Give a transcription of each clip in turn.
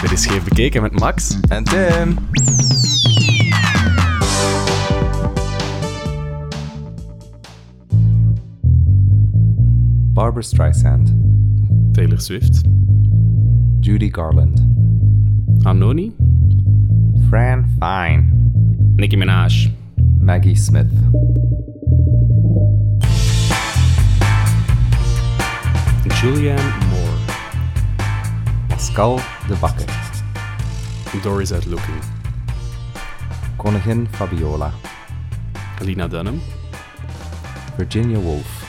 Dit is Scheef Bekeken met Max. En Tim. Barbara Streisand. Taylor Swift. Judy Garland. Anoni. Fran Fine. Nicki Minaj. Maggie Smith. Julianne. Pascal de Bakker. Doris uit Looking. Koningin Fabiola. Lina Dunham. Virginia Woolf.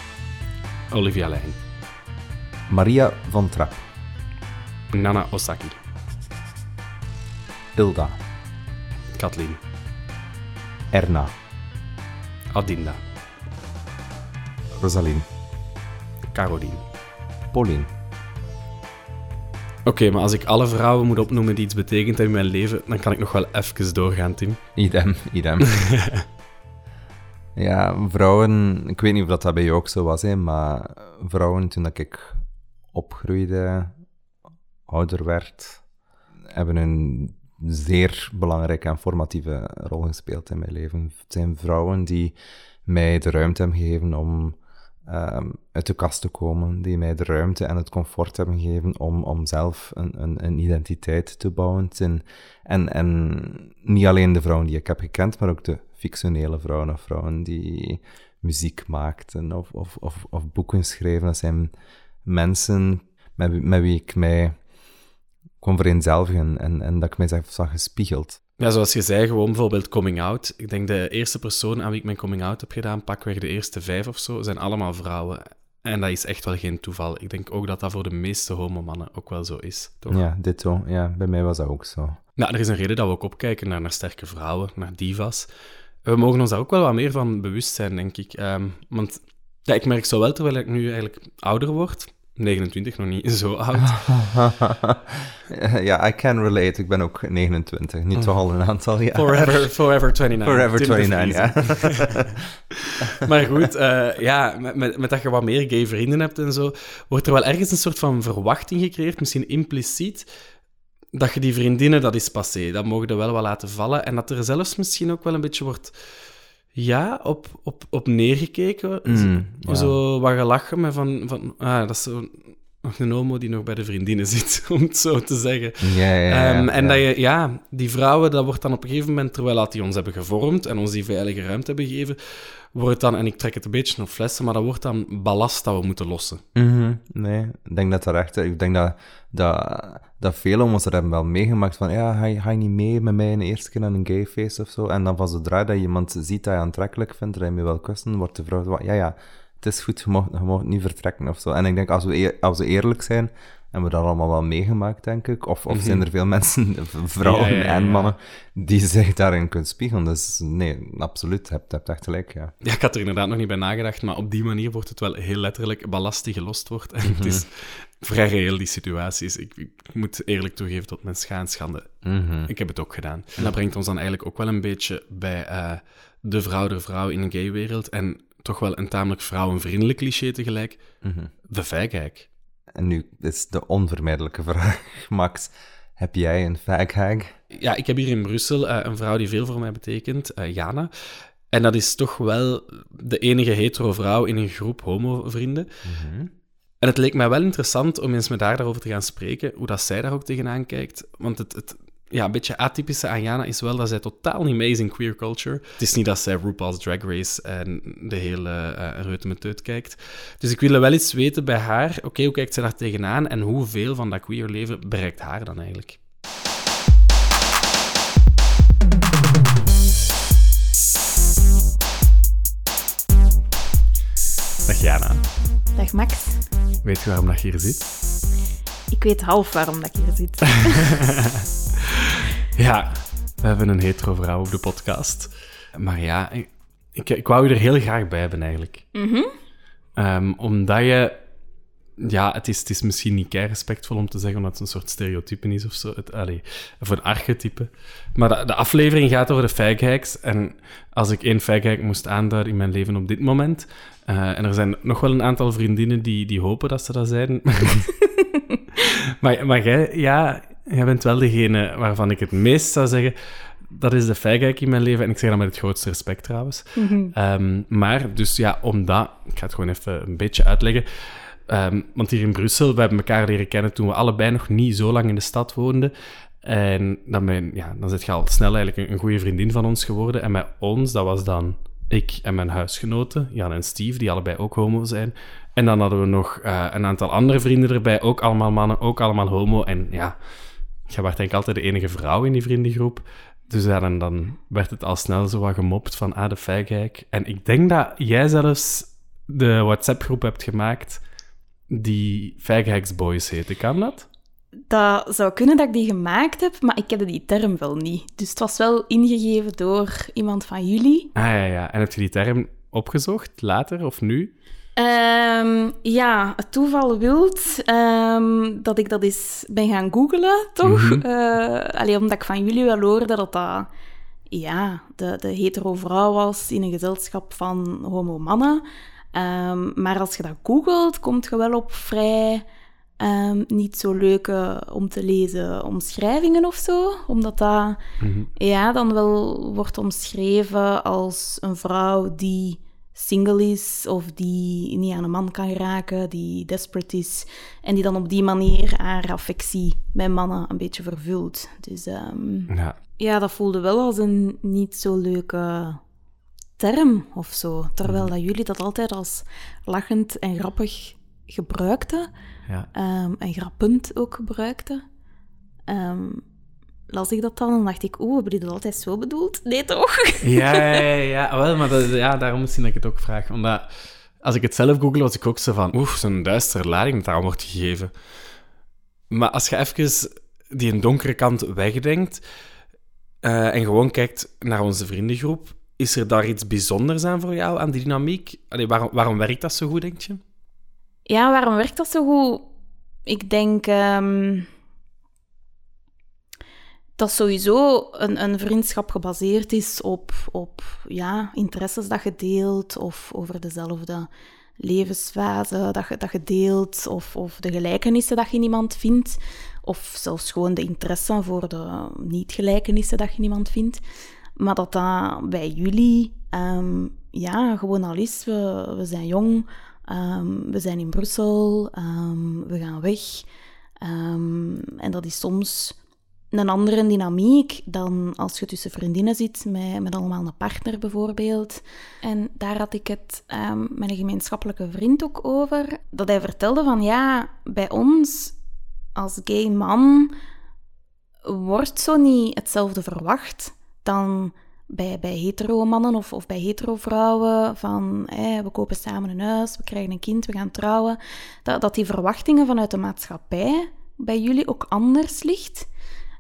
Olivia Lijn. Maria von Trapp. Nana Osaki. Hilda. Kathleen. Erna. Adinda. Rosaline. Caroline. Pauline. Oké, maar als ik alle vrouwen moet opnoemen die iets betekend hebben in mijn leven, dan kan ik nog wel even doorgaan, Tim. Idem, idem. ja, vrouwen... Ik weet niet of dat, dat bij jou ook zo was, hè, maar vrouwen, toen dat ik opgroeide, ouder werd, hebben een zeer belangrijke en formatieve rol gespeeld in mijn leven. Het zijn vrouwen die mij de ruimte hebben gegeven om um, uit de kast te komen, die mij de ruimte en het comfort hebben gegeven om, om zelf een, een, een identiteit te bouwen. En, en, en niet alleen de vrouwen die ik heb gekend, maar ook de fictionele vrouwen of vrouwen die muziek maakten of, of, of, of boeken schreven. Dat zijn mensen met, met wie ik mij kon vereenzelvigen en, en dat ik mijzelf zag gespiegeld. Ja, zoals je zei, gewoon bijvoorbeeld coming out. Ik denk de eerste persoon aan wie ik mijn coming out heb gedaan, pakweg de eerste vijf of zo, zijn allemaal vrouwen. En dat is echt wel geen toeval. Ik denk ook dat dat voor de meeste homomannen ook wel zo is, toch? Ja, dit zo. Ja, bij mij was dat ook zo. Nou, er is een reden dat we ook opkijken naar, naar sterke vrouwen, naar divas. We mogen ons daar ook wel wat meer van bewust zijn, denk ik. Um, want ja, ik merk zo wel, terwijl ik nu eigenlijk ouder word, 29, nog niet zo oud. ja, I can relate. Ik ben ook 29. Niet toch al een aantal jaar. Forever, forever 29. Forever 29, ja. maar goed, uh, ja, met, met, met, dat je wat meer gay vrienden hebt en zo, wordt er wel ergens een soort van verwachting gecreëerd, misschien impliciet, dat je die vriendinnen, dat is passé. Dat mogen we wel wat laten vallen. En dat er zelfs misschien ook wel een beetje wordt ja, op, op, op neergekeken. Mm, ja. Zo wat gelachen met van, van ah, dat is zo een homo die nog bij de vriendinnen zit, om het zo te zeggen. Ja, ja, um, en dat je, ja, die vrouwen, dat wordt dan op een gegeven moment, terwijl die ons hebben gevormd en ons die veilige ruimte hebben gegeven, wordt dan, en ik trek het een beetje op flessen, maar dat wordt dan ballast dat we moeten lossen. Mm -hmm. Nee, ik denk dat dat echt... Ik denk dat, dat, dat veel ons er hebben wel meegemaakt van, ja, ga je, ga je niet mee met mij een eerste keer naar een gayface of zo? En dan van zodra dat je iemand ziet dat je aantrekkelijk vindt, dat je me wel kussen, wordt de vrouw van, ja, ja, het is goed, je mag, je mag niet vertrekken of zo. En ik denk, als we, als we eerlijk zijn, hebben we dat allemaal wel meegemaakt, denk ik. Of, of mm -hmm. zijn er veel mensen, vrouwen ja, ja, ja, en mannen, die zich daarin kunnen spiegelen. Dus nee, absoluut, je hebt, hebt echt gelijk, ja. Ja, ik had er inderdaad nog niet bij nagedacht, maar op die manier wordt het wel heel letterlijk ballast die gelost wordt. En het is vrij reëel, die situaties. Ik, ik, moet eerlijk toegeven tot mijn schaanschande. Mm -hmm. Ik heb het ook gedaan. En dat brengt ons dan eigenlijk ook wel een beetje bij uh, de vrouw der vrouw in een gaywereld. En toch wel een tamelijk vrouwenvriendelijk cliché tegelijk. Mm -hmm. De fag En nu is de onvermijdelijke vraag, Max. Heb jij een fag Ja, ik heb hier in Brussel uh, een vrouw die veel voor mij betekent, uh, Jana. En dat is toch wel de enige hetero vrouw in een groep homo-vrienden. Mm -hmm. En het leek mij wel interessant om eens met haar daarover te gaan spreken, hoe dat zij daar ook tegenaan kijkt. Want het, het ja, een beetje atypische aan Jana is wel dat zij totaal niet mee is in queer culture. Het is niet dat zij RuPaul's Drag Race en de hele uh, reutemeteut kijkt. Dus ik wil wel eens weten bij haar, oké, okay, hoe kijkt zij daar tegenaan en hoeveel van dat queer leven bereikt haar dan eigenlijk? Dag Jana. Dag Max. Weet je waarom dat je hier zit? Ik weet half waarom dat ik hier zit. ja, we hebben een hetero vrouw op de podcast. Maar ja, ik, ik, ik wou je er heel graag bij hebben eigenlijk. Mm -hmm. um, omdat je... Ja, het is, het is misschien niet kei respectvol om te zeggen, omdat het een soort stereotype is of zo. Het, allee, of een archetype. Maar de, de aflevering gaat over de feigheiks. En als ik één feigheid moest aanduiden in mijn leven op dit moment... Uh, en er zijn nog wel een aantal vriendinnen die, die hopen dat ze dat zijn. maar, maar jij, ja, jij bent wel degene waarvan ik het meest zou zeggen... Dat is de feigheid in mijn leven. En ik zeg dat met het grootste respect trouwens. Ehm, maar, dus ja, omdat... Ik ga het gewoon even een beetje uitleggen. Ehm, want hier in Brussel, we hebben elkaar leren kennen toen we allebei nog niet zo lang in de stad woonden. En dan, ben, ja, dan zit je al snel eigenlijk een, een goede vriendin van ons geworden. En met ons, dat was dan ik en mijn huisgenoten, Jan en Steve, die allebei ook homo zijn. En dan hadden we nog eh, een aantal andere vrienden erbij, ook allemaal mannen, ook allemaal homo. En ja, je was denk ik altijd de enige vrouw in die vriendengroep. Dus ja, en dan werd het al snel zo wat gemopt van, ah, de feigijk. En ik denk dat jij zelfs de WhatsApp-groep hebt gemaakt die Feigheksboys heette. Kan dat? Dat zou kunnen dat ik die gemaakt heb, maar ik kende die term wel niet. Dus het was wel ingegeven door iemand van jullie. Ah ja, ja. En heb je die term opgezocht later of nu? Ehm, ja, het toeval wilt ehm, dat ik dat eens ben gaan googlen, toch? Mhm. Eh, allee, omdat ik van jullie wel hoorde dat dat ja, de, de hetero vrouw was in een gezelschap van homo mannen. Ehm, maar als je dat googelt, komt je wel op vrij niet zo leuke om te lezen omschrijvingen of zo. Omdat dat Mhm. ja, dan wel wordt omschreven als een vrouw die single is of die niet aan een man kan raken, die desperate is en die dan op die manier haar affectie bij mannen een beetje vervult. Dus ehm, Ja. ja, dat voelde wel als een niet zo leuke term of zo. Terwijl dat jullie dat altijd als lachend en grappig gebruikten. ja. ehm, en grappend ook gebruikten. Ehm, las ik dat dan en dacht ik, oeh, hebben die dat altijd zo bedoeld? Nee, toch? Ja, ja, ja, ja. Wel, maar dat, ja, daarom misschien dat ik het ook vraag. Omdat als ik het zelf google, was ik ook zo van... Oeh, zo'n duistere lading dat daarom wordt gegeven. Maar als je even die een donkere kant wegdenkt eh, en gewoon kijkt naar onze vriendengroep, is er daar iets bijzonders aan voor jou, aan die dynamiek? Allee, waarom, waarom werkt dat zo goed, denk je? Ja, waarom werkt dat zo goed? Ik denk ehm, dat sowieso een, een vriendschap gebaseerd is op, op ja, interesses dat je deelt of over dezelfde levensfase dat je, dat deelt of, of de gelijkenissen dat je in iemand vindt of zelfs gewoon de interesse voor de niet-gelijkenissen dat je in iemand vindt. Maar dat dat bij jullie ehm, ja, gewoon al is. We, we zijn jong, ehm, we zijn in Brussel, ehm, we gaan weg. En dat is soms een andere dynamiek dan als je tussen vriendinnen zit met, met allemaal een partner bijvoorbeeld. En daar had ik het ehm, met een gemeenschappelijke vriend ook over. Dat hij vertelde van ja, bij ons als gay man wordt zo niet hetzelfde verwacht dan bij, bij hetero mannen of, of bij hetero vrouwen. Van we kopen samen een huis, we krijgen een kind, we gaan trouwen. Dat, dat die verwachtingen vanuit de maatschappij bij jullie ook anders ligt.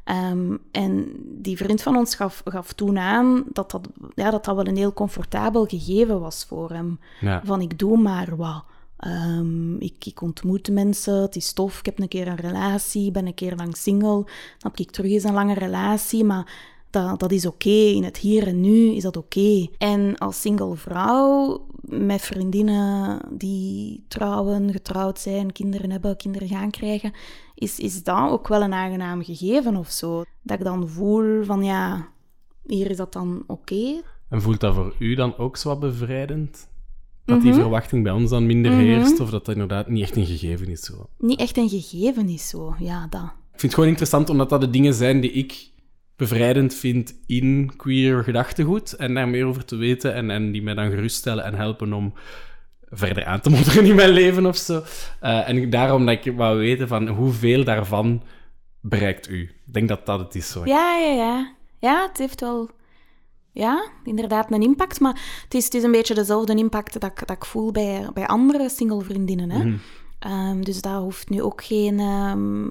Ehm, en die vriend van ons gaf, gaf toen aan dat dat, ja, dat dat wel een heel comfortabel gegeven was voor hem. Ja. Van ik doe maar wat. Ehm, ik, ik ontmoet mensen, het is tof, ik heb een keer een relatie, ben een keer lang single, dan heb ik terug eens een lange relatie, maar dat, dat is oké. In het hier en nu is dat oké. En als single vrouw, met vriendinnen die trouwen, getrouwd zijn, kinderen hebben, kinderen gaan krijgen, is, is dat ook wel een aangenaam gegeven of zo. Dat ik dan voel van ja, hier is dat dan oké. En voelt dat voor u dan ook zo wat bevrijdend? Dat die Mhm. verwachting bij ons dan minder Mhm. heerst? Of dat dat inderdaad niet echt een gegeven is? Zo? Niet echt een gegeven is zo, ja, dat. Ik vind het gewoon interessant, omdat dat de dingen zijn die ik bevrijdend vind in queer gedachtegoed. En daar meer over te weten en, en die mij dan geruststellen en helpen om verder aan te modderen in mijn leven of zo. Eh, en daarom dat ik wou weten van hoeveel daarvan bereikt u. Ik denk dat dat het is. Zo. Ja, ja, ja. Ja, het heeft wel... Ja, inderdaad een impact. Maar het is, het is een beetje dezelfde impact dat ik, dat ik voel bij, bij andere single vriendinnen. Hè? Mhm. Ehm, dus dat hoeft nu ook geen... ehm,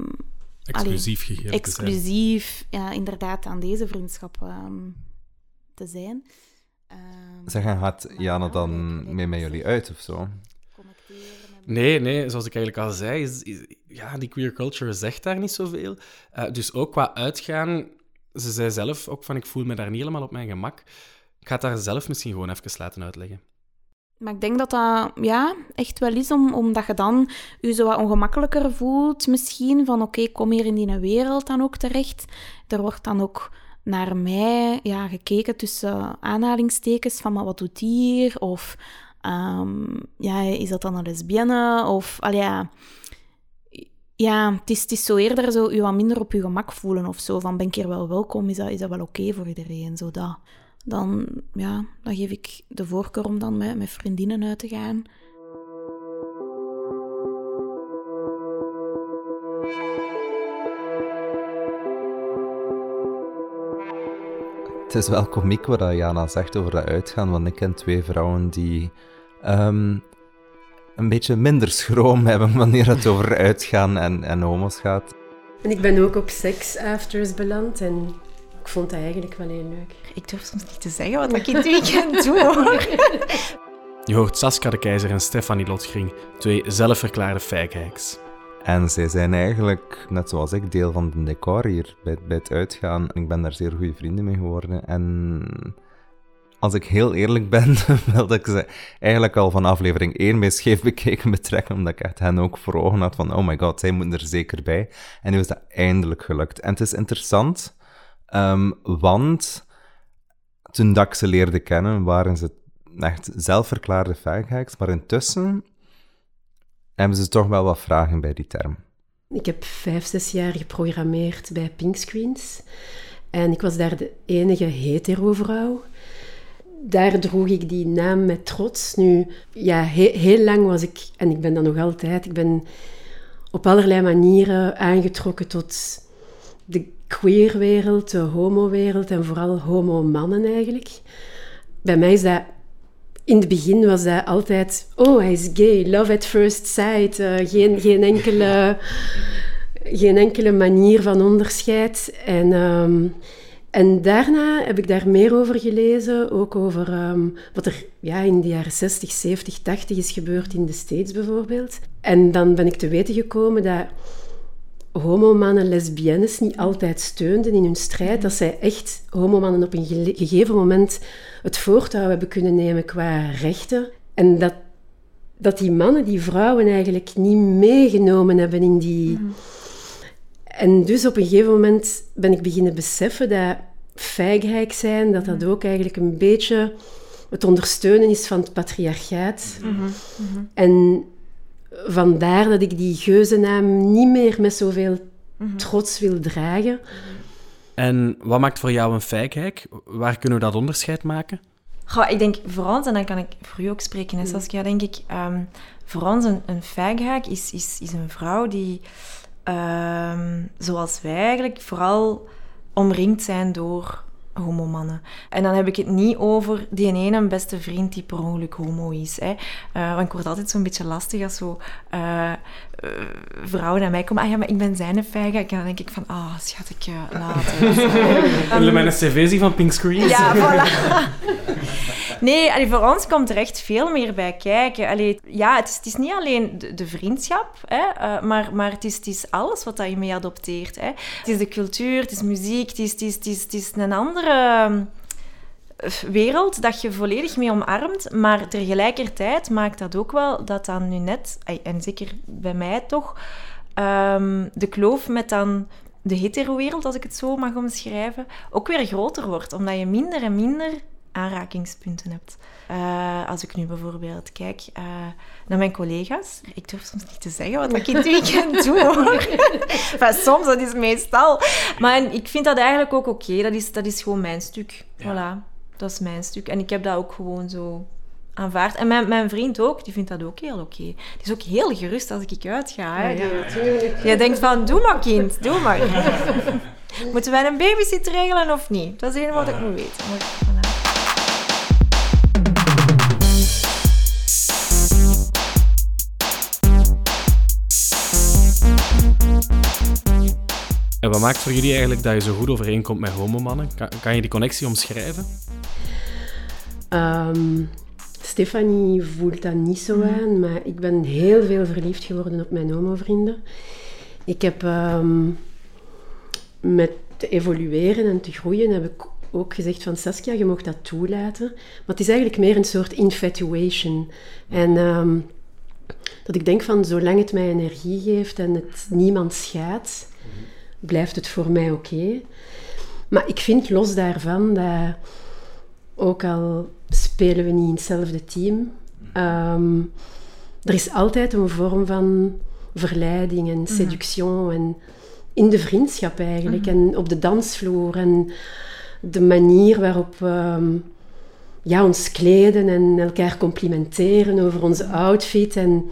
Exclusief gegeven te zijn. exclusief ja, inderdaad aan deze vriendschap ehm, te zijn. Ehm, Zeg, en gaat Jana ja, dan mee met jullie uit of zo? Nee, nee, zoals ik eigenlijk al zei, is, is- ja, die queer culture zegt daar niet zoveel. Eh, dus ook qua uitgaan, ze zei zelf ook van, ik voel me daar niet helemaal op mijn gemak. Ik ga het daar zelf misschien gewoon even laten uitleggen. Maar ik denk dat dat ja, echt wel is, om, omdat je dan je zo wat ongemakkelijker voelt misschien. Van oké, kom hier in die wereld dan ook terecht. Er wordt dan ook naar mij ja, gekeken tussen aanhalingstekens van maar wat doet die hier? Of um, ja, is dat dan een lesbienne? Of ja, ja het, is, het is zo eerder zo je wat minder op je gemak voelen of zo. Van ben ik hier wel welkom? Is dat, is dat wel oké voor iedereen? Zo dat. Dan, ja, dan geef ik de voorkeur om dan met, met vriendinnen uit te gaan. Het is wel komiek wat Jana zegt over dat uitgaan, want ik ken twee vrouwen die um, een beetje minder schroom hebben wanneer het over uitgaan en, en homo's gaat. En ik ben ook op sex-afters beland en ik vond dat eigenlijk wel heel leuk. Ik durf soms niet te zeggen wat ik in het weekend doe, hoor. Je hoort Saskia de Keizer en Stefanie Lotgring, twee zelfverklaarde feigheiks. En zij zijn eigenlijk, net zoals ik, deel van het decor hier bij, het uitgaan. Ik ben daar zeer goede vrienden mee geworden. En als ik heel eerlijk ben, wilde ik ze eigenlijk al van aflevering 1 bij scheef bekeken betrekken, omdat ik echt hen ook voor ogen had van, oh my god, zij moeten er zeker bij. En nu is dat eindelijk gelukt. En het is interessant, um, want toen dat ik ze leerde kennen, waren ze echt zelfverklaarde faghacks, maar intussen hebben ze toch wel wat vragen bij die term. Ik heb vijf, zes jaar geprogrammeerd bij Pink Screens. En ik was daar de enige hetero-vrouw. Daar droeg ik die naam met trots. Nu, ja, heel, lang was ik, en ik ben dat nog altijd, ik ben op allerlei manieren aangetrokken tot de queerwereld, de homo-wereld en vooral homo-mannen eigenlijk. Bij mij is dat in het begin was dat altijd, oh, hij is gay, love at first sight. Uh, geen, geen, enkele, geen enkele manier van onderscheid. En, um, en daarna heb ik daar meer over gelezen, ook over um, wat er ja, in de jaren 60, 70, 80 is gebeurd in de States bijvoorbeeld. En dan ben ik te weten gekomen dat homomannen lesbiennes niet altijd steunden in hun strijd, dat zij echt homomannen op een gegeven moment het voortouw hebben kunnen nemen qua rechten. En dat, dat die mannen die vrouwen eigenlijk niet meegenomen hebben in die... Mhm. En dus op een gegeven moment ben ik beginnen beseffen dat feigheid zijn, dat dat mhm. ook eigenlijk een beetje het ondersteunen is van het patriarchaat. Mhm. En vandaar dat ik die geuzennaam niet meer met zoveel trots wil dragen. En wat maakt voor jou een feigheid? Waar kunnen we dat onderscheid maken? Goh, ik denk voor ons, en dan kan ik voor u ook spreken, hè, Saskia, denk ik, um, voor ons een, een is, is, is een vrouw die, um, zoals wij eigenlijk, vooral omringd zijn door homomannen. En dan heb ik het niet over die ene beste vriend die per ongeluk homo is. Hè. Uh, want ik word altijd zo'n beetje lastig als zo uh, vrouwen naar mij komen. Ah ja, maar ik ben zijn feiga. En dan denk ik van, ah, oh, schat, ik uh, later. Wil mijn cv zien van Pink Screen? Ja, voilà. nee, allee, voor ons komt er echt veel meer bij kijken. Allee, ja, het is, het is niet alleen de, de vriendschap, hè, maar, maar het, is, het is alles wat dat je mee adopteert. Hè. Het is de cultuur, het is muziek, het is, het is, het is, het is een andere andere eh, wereld dat je volledig mee omarmt. Maar tegelijkertijd maakt dat ook wel dat dan nu net, en zeker bij mij toch, ehm, de kloof met dan de hetero-wereld, als ik het zo mag omschrijven, ook weer groter wordt. Omdat je minder en minder aanrakingspunten hebt. Uh, als ik nu bijvoorbeeld kijk uh, naar mijn collega's. Ik durf soms niet te zeggen wat ik in het weekend doe, hoor. enfin, soms, dat is meestal. Maar ik vind dat eigenlijk ook oké. Dat, is, dat is gewoon mijn stuk. Voilà, dat is mijn stuk. En ik heb dat ook gewoon zo aanvaard. En mijn, mijn vriend ook, die vindt dat ook heel oké. Die is ook heel gerust als ik uitga. Hè. Ja, Jij denkt van, doe maar kind, doe maar. Moeten wij een babysitter regelen of niet? Dat is het enige wat ik moet weten. En wat maakt voor jullie eigenlijk dat je zo goed overeenkomt met homomannen? Kan, kan je die connectie omschrijven? Um, Stefanie voelt dat niet zo mhm. aan, maar ik ben heel veel verliefd geworden op mijn homovrienden. Ik heb um, met te evolueren en te groeien, heb ik ook gezegd van Saskia, je mag dat toelaten. Maar het is eigenlijk meer een soort infatuation. En ehm, dat ik denk van, zolang het mij energie geeft en het niemand schaadt, blijft het voor mij oké. Maar ik vind los daarvan dat, ook al spelen we niet in hetzelfde team, ehm, er is altijd een vorm van verleiding en seduction en in de vriendschap eigenlijk en op de dansvloer en de manier waarop we ja, ons kleden en elkaar complimenteren over onze outfit. En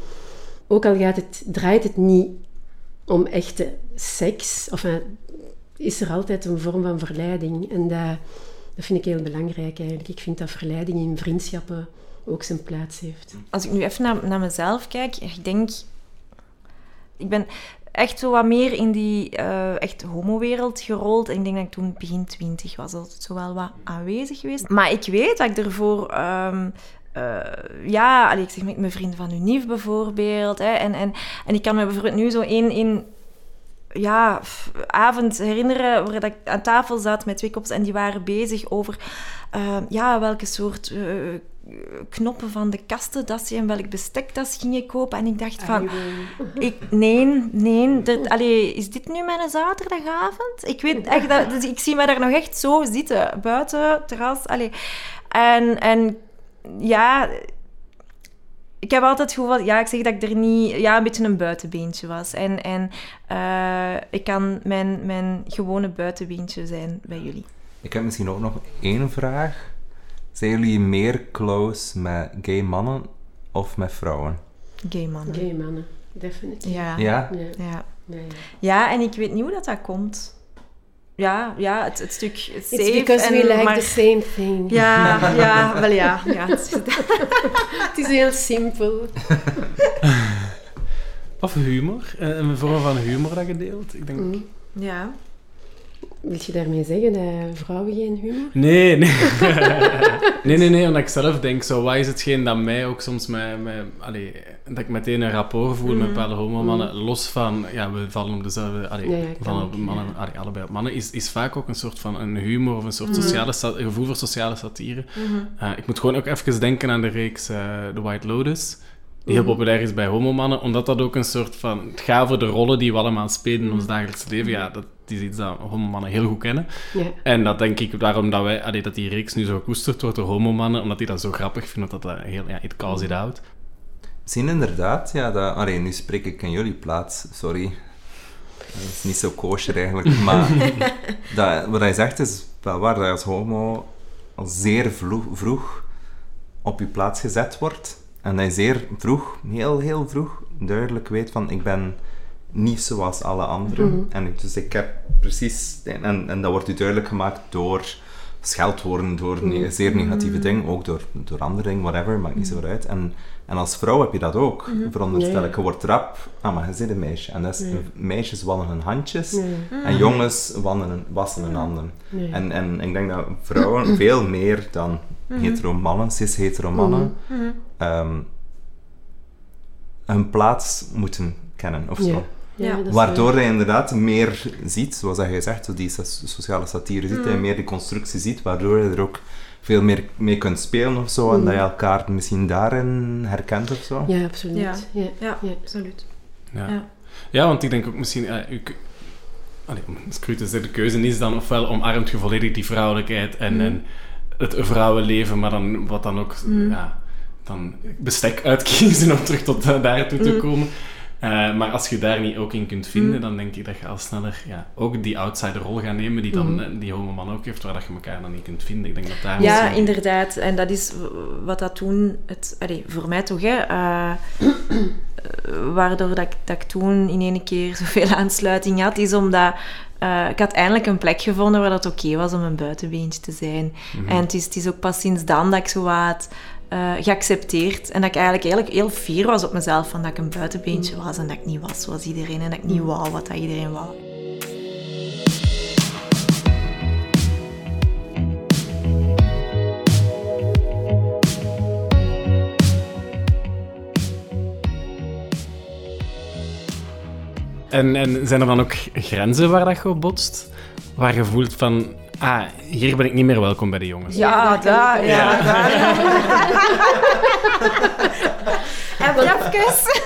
ook al gaat het, draait het niet om echte seks, of is er altijd een vorm van verleiding. En dat, dat vind ik heel belangrijk eigenlijk. Ik vind dat verleiding in vriendschappen ook zijn plaats heeft. Als ik nu even naar, naar mezelf kijk, ik denk... Ik ben echt zo wat meer in die uh, echt homo-wereld gerold. En ik denk dat ik toen begin twintig was. Dat zo wel wat aanwezig geweest. Maar ik weet dat ik ervoor... Um, uh, ja, allee, ik zeg met mijn vrienden van Unif bijvoorbeeld. Hè, en, en, en ik kan me bijvoorbeeld nu zo één in ja, avond herinneren waar ik aan tafel zat met twee kops en die waren bezig over uh, ja, welke soort uh, knoppen van de kasten dat ze en welk bestek dat ze gingen kopen. En ik dacht van, ik, nee, nee, dat, allee, is dit nu mijn zaterdagavond? Ik weet echt, dat, dus ik zie me daar nog echt zo zitten, buiten, terras, allee. En, en ja, ik heb altijd het gevoel, ja, ik zeg dat ik er niet, ja, een beetje een buitenbeentje was. En, en uh, ik kan mijn, mijn gewone buitenbeentje zijn bij jullie. Ik heb misschien ook nog één vraag. Zijn jullie meer close met gay mannen of met vrouwen? Gay mannen. Gay mannen, definitief. Ja. Ja? Ja. Ja. ja. ja, en ik weet niet hoe dat, dat komt ja, ja het, het stuk safe. It's because en, we like maar, the same thing. Ja, ja, wel ja. ja het, is, het is heel simpel. of humor, eh, een vorm van humor dat je deelt. Ik denk... Mm. Ja. Wil je daarmee zeggen dat vrouwen geen humor? Nee, nee. nee, nee, nee, omdat ik zelf denk, zo, wat is hetgeen dat mij ook soms met, met allee, dat ik meteen een rapport voel mm. met bepaalde homomannen, mm. los van, ja, we vallen op dezelfde, allee, ja, ja, van op mannen, ja. allee, allebei op mannen, is, is vaak ook een soort van een humor of een soort mm. sociale, gevoel voor sociale satire. Uh, ik moet gewoon ook even denken aan de reeks uh, The White Lotus, die heel populair is bij homomannen, omdat dat ook een soort van... Het gaat voor de rollen die we allemaal spelen in ons dagelijks leven. Ja, dat is iets dat homomannen heel goed kennen. Ja. En dat denk ik daarom dat, wij, allee, dat die reeks nu zo gekoesterd wordt door homomannen, omdat die dat zo grappig vinden, dat dat heel... Ja, it calls it out. Zien inderdaad, ja, dat... Allee, nu spreek ik in jullie plaats, sorry. Dat is niet zo kosher eigenlijk, maar dat, wat hij zegt is wel waar, dat je als homo al zeer vroeg, vroeg op je plaats gezet wordt en hij zeer vroeg, heel, heel vroeg, duidelijk weet van ik ben niet zoals alle anderen. Mhm. En ik, dus ik heb precies... En, en dat wordt u duidelijk gemaakt door scheldwoorden, door Mhm. ne- zeer negatieve dingen, ook door, door andere dingen, whatever, maakt niet zo uit. En, en als vrouw heb je dat ook, veronderstel Mhm. Ja, ik. Je wordt rap, ah, maar je zit een meisje. En dat is, meisjes wannen hun handjes, en jongens wannen hun, wassen hun handen. En, en ik denk dat vrouwen veel meer dan hetero mannen, cis-hetero mannen, ehm, hun plaats moeten kennen of zo. Ja. Is Waardoor waar. je inderdaad meer ziet, zoals dat jij zegt, zo die so- sociale satire ziet, en meer die constructie ziet, waardoor je er ook veel meer mee kunt spelen of zo, en dat je elkaar misschien daarin herkent of zo. Ja, absoluut. Ja. Ja. Absoluut. Ja. Ja. Ja, want ik denk ook misschien... eh, u, allee, zeggen, de keuze is dan ofwel omarmt je volledig die vrouwelijkheid en, en het vrouwenleven, maar dan wat dan ook... Ja, dan bestek uitkiezen om terug tot uh, daartoe te komen. Eh, maar als je daar niet ook in kunt vinden, dan denk ik dat je al sneller ja, ook die outsider rol gaat nemen die dan eh, die homo-man ook heeft, waar dat je elkaar dan niet kunt vinden. Ik denk dat daar Ja, misschien- inderdaad. En dat is wat dat toen... Het, allee, voor mij toch, hè. eh, waardoor dat ik, dat ik toen in één keer zoveel aansluiting had, is omdat... ik had eindelijk een plek gevonden waar het oké was om een buitenbeentje te zijn. En het is, het is ook pas sinds dan dat ik zo wat eh, geaccepteerd en dat ik eigenlijk, eigenlijk heel fier was op mezelf van dat ik een buitenbeentje was en dat ik niet was zoals iedereen en dat ik niet wou wat dat iedereen wou. En, en zijn er dan ook grenzen waar dat je op botst? Waar je voelt van... Ah, hier ben ik niet meer welkom bij de jongens. Ja, daar. Ja, daar. Even?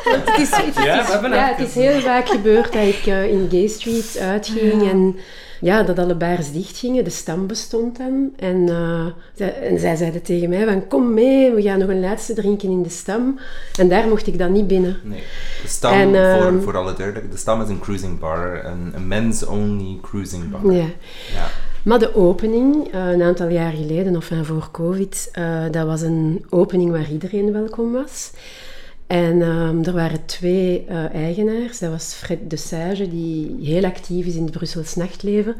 Het is, het is- Ja, het is heel vaak gebeurd dat ik eh, in Gay Street uitging en ja, dat alle bars dicht gingen. De stam bestond dan. En, eh, zij, en zij zeiden tegen mij van, kom mee, we gaan nog een laatste drinken in de stam. En daar mocht ik dan niet binnen. Nee. De stam, En, ehm, voor, voor alle duidelijk, de stam is een cruising bar, een, een men's-only cruising bar. Ja. Maar de opening, eh, een aantal jaar geleden, of van voor COVID, eh, dat was een opening waar iedereen welkom was. En ehm, er waren twee eh, eigenaars. Dat was Fred de Sage, die heel actief is in het Brussels nachtleven.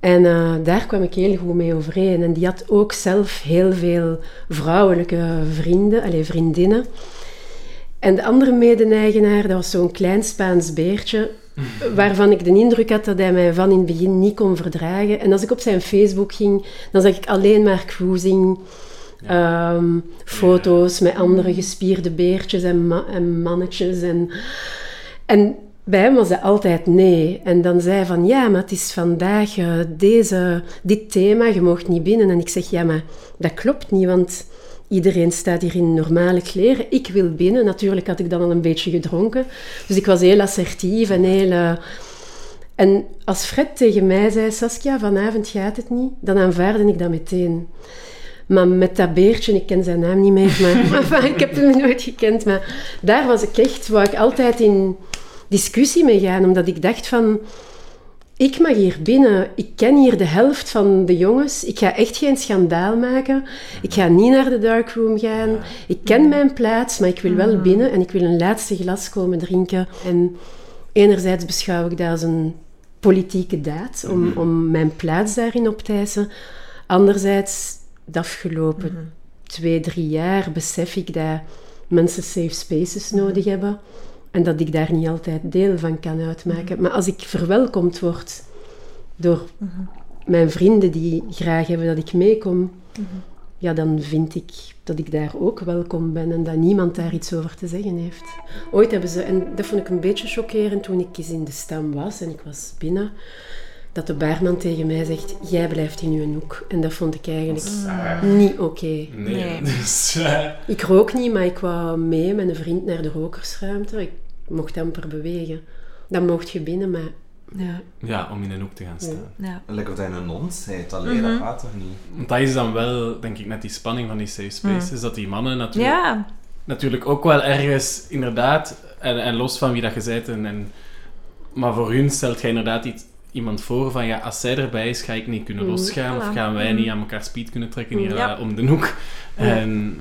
En daar kwam ik heel goed mee overeen. En die had ook zelf heel veel vrouwelijke vrienden, alleen vriendinnen. En de andere mede-eigenaar, dat was zo'n klein Spaans beertje, waarvan ik de indruk had dat hij mij van in het begin niet kon verdragen. En als ik op zijn Facebook ging, dan zag ik alleen maar cruising, ehm, foto's met andere gespierde beertjes en, ma- en mannetjes. En, en bij hem was dat altijd nee. En dan zei hij van, ja, maar het is vandaag eh, deze, dit thema, je mag niet binnen. En ik zeg, ja, maar dat klopt niet, want iedereen staat hier in normale kleren. Ik wil binnen. Natuurlijk had ik dan al een beetje gedronken. Dus ik was heel assertief en heel... eh, en als Fred tegen mij zei, Saskia, vanavond gaat het niet, dan aanvaarde ik dat meteen. Maar met dat beertje, ik ken zijn naam niet meer, maar, ik heb hem nooit gekend. Maar daar was ik echt, wou ik altijd in discussie mee gaan, omdat ik dacht van, ik mag hier binnen, ik ken hier de helft van de jongens, ik ga echt geen schandaal maken, ik ga niet naar de darkroom gaan, ik ken mijn plaats, maar ik wil wel binnen en ik wil een laatste glas komen drinken. En enerzijds beschouw ik dat als een politieke daad, om, om mijn plaats daarin op te eisen. Anderzijds, de afgelopen twee, drie jaar besef ik dat mensen safe spaces nodig hebben. En dat ik daar niet altijd deel van kan uitmaken. Maar als ik verwelkomd word door mijn vrienden die graag hebben dat ik meekom, ja, dan vind ik dat ik daar ook welkom ben en dat niemand daar iets over te zeggen heeft. Ooit hebben ze, en dat vond ik een beetje chockerend toen ik eens in de stam was en ik was binnen, dat de baarman tegen mij zegt, jij blijft in uw hoek. En dat vond ik eigenlijk niet oké. Nee, Nee. dus... Ik rook niet, maar ik wou mee met een vriend naar de rokersruimte. Ik mocht amper bewegen. Dan mocht je binnen, maar ja. ja, om in een hoek te gaan staan. Ja. Lekker of hij een hond dat alleen, dat gaat toch niet? Want dat is dan wel, denk ik, net die spanning van die safe spaces, dat die mannen natuurlijk, ja. natuurlijk ook wel ergens, inderdaad, en, en los van wie dat je bent, en, en, maar voor hun stelt jij inderdaad iets, iemand voor van, ja, als zij erbij is, ga ik niet kunnen Mm, losgaan, of gaan wij niet aan elkaar speed kunnen trekken hier Ja. eh, om de hoek. En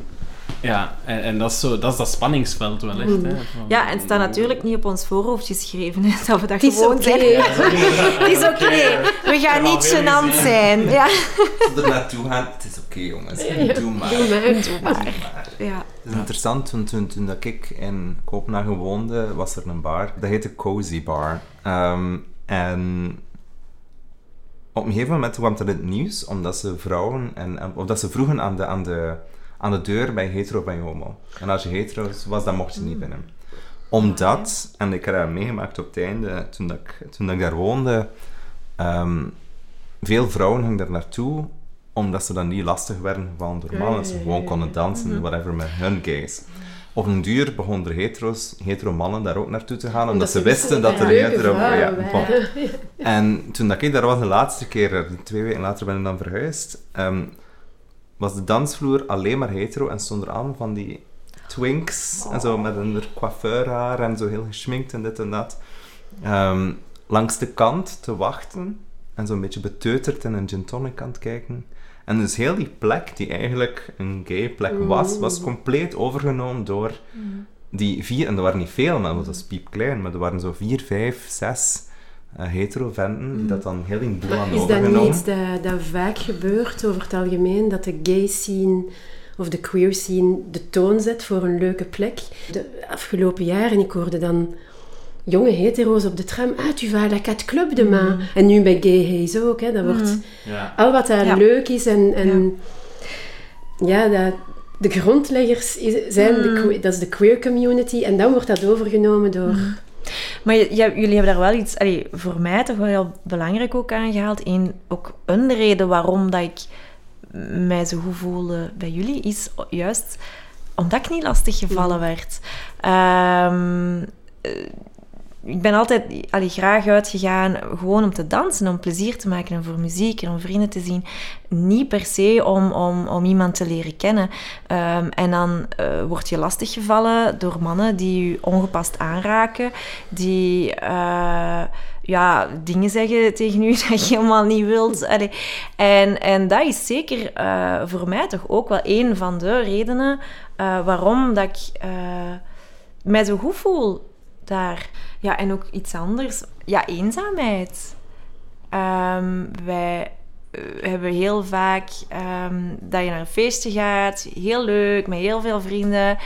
ja, en, en dat, is zo, dat is dat spanningsveld wel echt. Hè, van- Ja, en het staat natuurlijk niet op ons voorhoofd geschreven, hè, dat we dat Het is gewoon oké. zijn. Het is oké. We gaan niet gênant zijn. Ja. Er naartoe gaan, het is oké jongens, doe maar. Doe maar. Doe maar. ja. Het is interessant, want toen, toen dat ik in Kopenhagen woonde, was er een bar. Dat heette Cozy Bar. Ehm, en op een gegeven moment kwam dat in het nieuws, omdat ze vrouwen, en, en- of dat ze vroegen aan de, aan, de, aan de deur bij hetero bij homo. En als je hetero was, dan mocht je niet binnen. Omdat, en ik heb dat meegemaakt op het einde, toen, dat ik, toen dat ik daar woonde, ehm, veel vrouwen gingen daar naartoe omdat ze dan niet lastig werden gevallen door mannen. Ze gewoon konden dansen, whatever, met hun gays. Op een duur begonnen er hetero's, hetero mannen daar ook naartoe te gaan, omdat, ze wisten dat er hetero... Ja, bon. En toen dat ik daar was de laatste keer, twee weken later ben ik dan verhuisd, ehm, was de dansvloer alleen maar hetero en stonden er allemaal van die twinks en zo met een coiffeurhaar en zo heel geschminkt en dit en dat. Ehm, langs de kant te wachten en zo'n beetje beteuterd in een gin tonic aan het kijken. En dus heel die plek, die eigenlijk een gay plek was, was compleet overgenomen door die vier, en er waren niet veel, maar dat was piepklein, maar er waren zo vier, vijf, zes eh hetero venten die dat dan heel in boel hadden Is dat niet iets dat, dat vaak gebeurt over het algemeen, dat de gay scene of de queer scene de toon zet voor een leuke plek? De afgelopen jaren, ik hoorde dan jonge hetero's op de tram, ah, tu vas à la cat club demain. En nu bij gay haze ook, hè, dat wordt Ja. al wat daar Ja. leuk is en, en ja, dat, de grondleggers zijn de, que- dat is de queer community en dan wordt dat overgenomen door Maar je- je- jullie hebben daar wel iets, allee, voor mij toch wel heel belangrijk ook aangehaald. Eén, ook een reden waarom dat ik mij zo goed voelde bij jullie, is juist omdat ik niet lastig gevallen werd. Ehm, eh, ik ben altijd allee, graag uitgegaan gewoon om te dansen, om plezier te maken en voor muziek en om vrienden te zien. Niet per se om, om, om iemand te leren kennen. Ehm, en dan eh, word je lastiggevallen door mannen die je ongepast aanraken, die eh, ja, dingen zeggen tegen u dat je helemaal niet wilt. En, en dat is zeker eh, voor mij toch ook wel een van de redenen waarom dat ik mij zo goed voel daar. Ja, en ook iets anders. Ja, eenzaamheid. Ehm, wij eh, hebben heel vaak ehm, dat je naar een feestje gaat, heel leuk, met heel veel vrienden.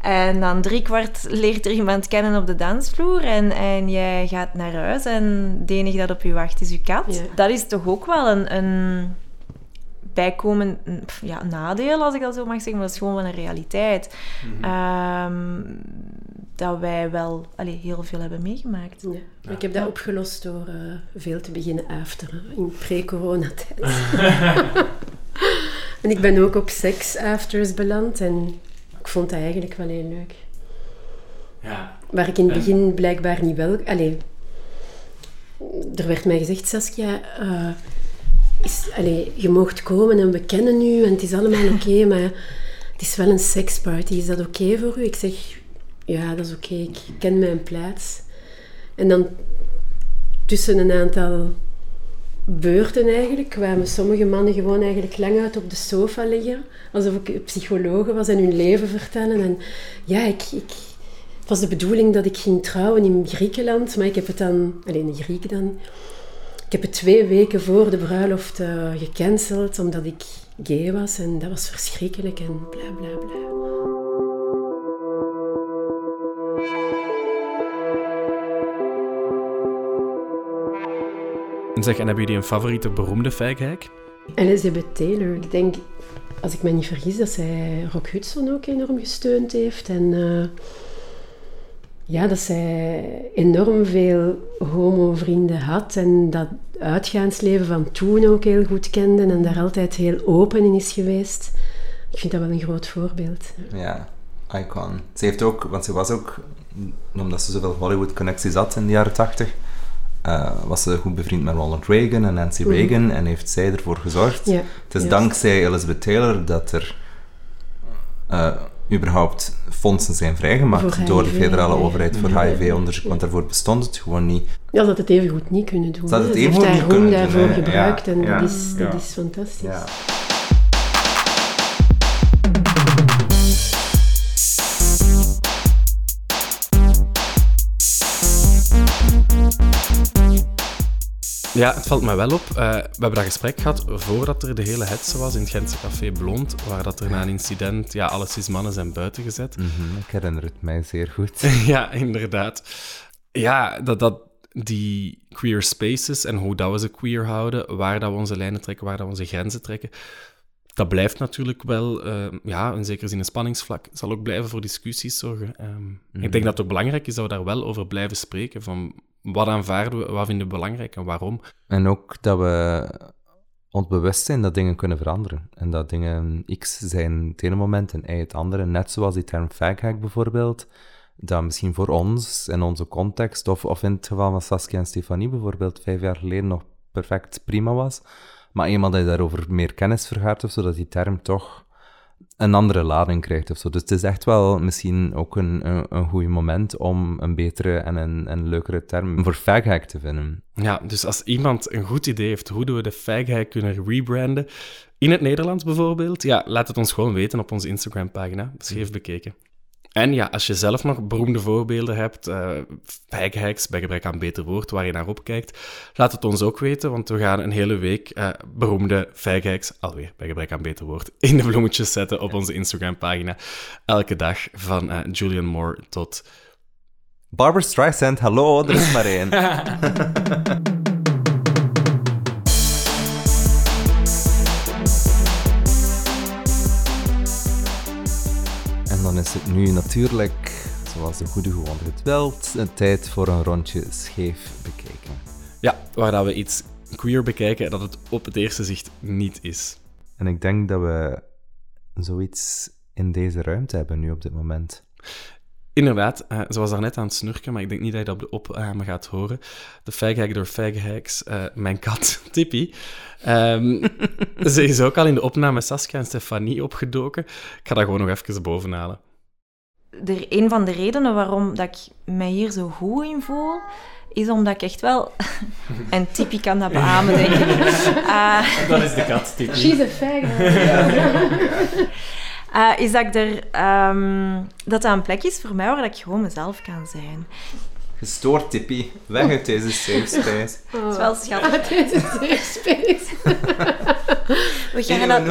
En dan driekwart leert er iemand kennen op de dansvloer en, en jij gaat naar huis en het enige dat op je wacht is je kat. Ja. Dat is toch ook wel een, een bijkomend ja, nadeel, als ik dat zo mag zeggen, maar dat is gewoon wel een realiteit. Ehm, dat wij wel allee, heel veel hebben meegemaakt. Ja. Maar ik heb dat opgelost door eh, veel te beginnen afteren in pre-coronatijd. en ik ben ook op sex-afters beland en ik vond dat eigenlijk wel heel leuk. Ja. Waar ik in het begin blijkbaar niet wel... Allee, er werd mij gezegd, Saskia, eh, is, allee, je moogt komen en we kennen u en het is allemaal oké, maar het is wel een seksparty. Is dat oké voor u? Ik zeg, ja, dat is oké. Ik ken mijn plaats. En dan tussen een aantal beurten eigenlijk kwamen sommige mannen gewoon eigenlijk lang uit op de sofa liggen. Alsof ik psychologe was en hun leven vertellen. En ja, ik, ik, het was de bedoeling dat ik ging trouwen in Griekenland, maar ik heb het dan, alleen de Grieken dan, ik heb het twee weken voor de bruiloft eh, gecanceld omdat ik gay was en dat was verschrikkelijk en bla bla bla. Zeg, en hebben jullie een favoriete beroemde feighack? Elizabeth Taylor, ik denk, als ik me niet vergis, dat zij Rock Hudson ook enorm gesteund heeft. En eh, ja, dat zij enorm veel homo-vrienden had en dat uitgaansleven van toen ook heel goed kende en daar altijd heel open in is geweest. Ik vind dat wel een groot voorbeeld. Ja, icon. Ze heeft ook, want ze was ook, omdat ze zoveel Hollywood-connecties had in de jaren tachtig, eh, was ze goed bevriend met Ronald Reagan en Nancy Reagan en heeft zij ervoor gezorgd. Ja, Het is dankzij Elizabeth Taylor dat er eh, überhaupt fondsen zijn vrijgemaakt door de federale ja. overheid voor Ja. HIV-onderzoek, want daarvoor bestond het gewoon niet. Ja, ze had het even goed niet kunnen doen. Hè. het even heeft goed haar niet kunnen doen, daarvoor gebruikt Ja, en ja, dat, is, dat is fantastisch. Ja. Het valt mij wel op. Eh, we hebben dat gesprek gehad voordat er de hele hetze was in het Gentse café Blond, waar dat er na een incident, ja, alle cis mannen zijn buiten gezet. Mhm, ik herinner het mij zeer goed. ja, inderdaad. Ja, dat, dat die queer spaces en hoe dat we ze queer houden, waar dat we onze lijnen trekken, waar dat we onze grenzen trekken, dat blijft natuurlijk wel, eh, ja, in zekere zin een spanningsvlak. zal ook blijven voor discussies zorgen. Ehm, Ik denk dat het ook belangrijk is dat we daar wel over blijven spreken, van wat aanvaarden we, wat vinden we belangrijk en waarom. En ook dat we ons bewust zijn dat dingen kunnen veranderen. En dat dingen X zijn het ene moment en Y het andere. Net zoals die term faghack bijvoorbeeld. Dat misschien voor ons, in onze context, of, of in het geval van Saskia en Stefanie bijvoorbeeld, vijf jaar geleden nog perfect prima was. Maar eenmaal dat je daarover meer kennis vergaart of die term toch een andere lading krijgt of zo. Dus het is echt wel misschien ook een, een, goed moment om een betere en een, een leukere term voor faghack te vinden. Ja, dus als iemand een goed idee heeft hoe we de faghack kunnen rebranden, in het Nederlands bijvoorbeeld, ja, laat het ons gewoon weten op onze Instagram-pagina, scheef bekeken. En ja, als je zelf nog beroemde voorbeelden hebt, eh faghacks, bij gebrek aan beter woord, waar je naar opkijkt, laat het ons ook weten, want we gaan een hele week eh, beroemde faghacks, alweer bij gebrek aan beter woord, in de bloemetjes zetten op onze Instagram-pagina. Elke dag, van eh, Julian Moore tot... Barbara Streisand, hallo, er is maar één. dan is het nu natuurlijk zoals de goede gewoonte het wilt, een tijd voor een rondje scheef bekijken. Ja, waar dat we iets queer bekijken dat het op het eerste zicht niet is. En ik denk dat we zoiets in deze ruimte hebben nu op dit moment. Inderdaad, uh, ze was daarnet aan het snurken, maar ik denk niet dat je dat op de opname gaat horen. De faghack door faghacks, uh, mijn kat Tippy. Um, ze is ook al in de opname Saskia en Stefanie opgedoken. Ik ga dat gewoon nog even bovenhalen. Er, een van de redenen waarom dat ik mij hier zo goed in voel, is omdat ik echt wel... en Tippy kan dat beamen, denk ik. Uh, dat is de kat, Tippy. She's a fag. Uh, is dat ik er... Um, dat dat een plek is voor mij waar ik gewoon mezelf kan zijn. Gestoord, Tippy. Weg uit deze safe space. Oh. Het is wel schattig. Uit deze safe space. we gaan, naar,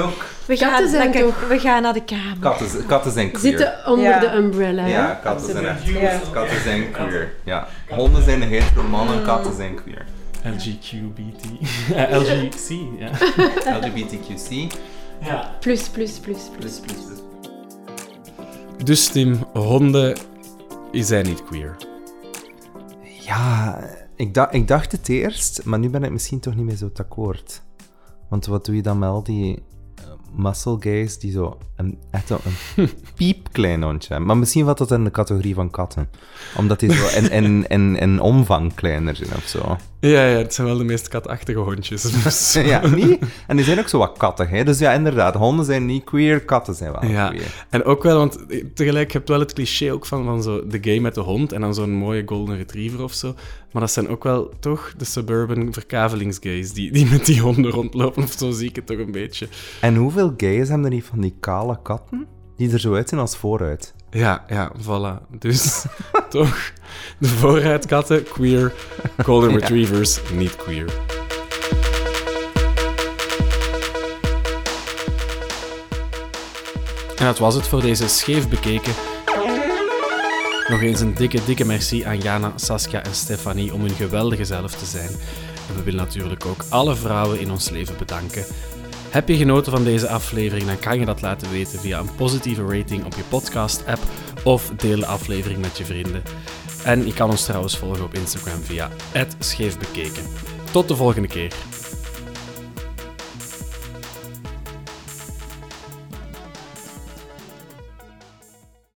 we, gaan, zijn naar, toch... we gaan naar de kamer. Katten, katten zijn queer. Zitten onder Ja. de umbrella. Ja, katten zijn echt ja. Katten zijn queer. Ja. Honden zijn hetero mannen, katten zijn queer. LGQBT. Uh, LGC, ja. LGBTQC. ja. Plus, plus, plus, plus. Plus, plus, plus. Dus Tim, honden zijn niet queer. Ja, ik, dacht, ik dacht het eerst, maar nu ben ik misschien toch niet meer zo akkoord. Want wat doe je dan met al die eh, muscle gays die zo een, echt zo een piepklein hondje hebben? Maar misschien valt dat in de categorie van katten. Omdat die zo in, in, in, in omvang kleiner zijn of zo. Ja, ja, het zijn wel de meest katachtige hondjes. Dus. Ja, niet? En die zijn ook zo wat kattig, hè? Dus ja, inderdaad, honden zijn niet queer, katten zijn wel Ja, queer. en ook wel, want tegelijk heb je wel het cliché ook van, van zo de gay met de hond en dan zo'n mooie golden retriever of zo. Maar dat zijn ook wel toch de suburban verkavelingsgays die, die met die honden rondlopen, of zo zie ik het toch een beetje. En hoeveel gays hebben er niet van die kale katten? Die er zo uitzien als vooruit. Ja, ja, voilà. Dus toch, de vooruitkatten, queer, golden Ja. retrievers, niet queer. En dat was het voor deze scheef bekeken. Nog eens een dikke, dikke merci aan Jana, Saskia en Stefanie om hun geweldige zelf te zijn. En we willen natuurlijk ook alle vrouwen in ons leven bedanken. Heb je genoten van deze aflevering, dan kan je dat laten weten via een positieve rating op je podcast-app of deel de aflevering met je vrienden. En je kan ons trouwens volgen op Instagram via @scheefbekeken. Tot de volgende keer.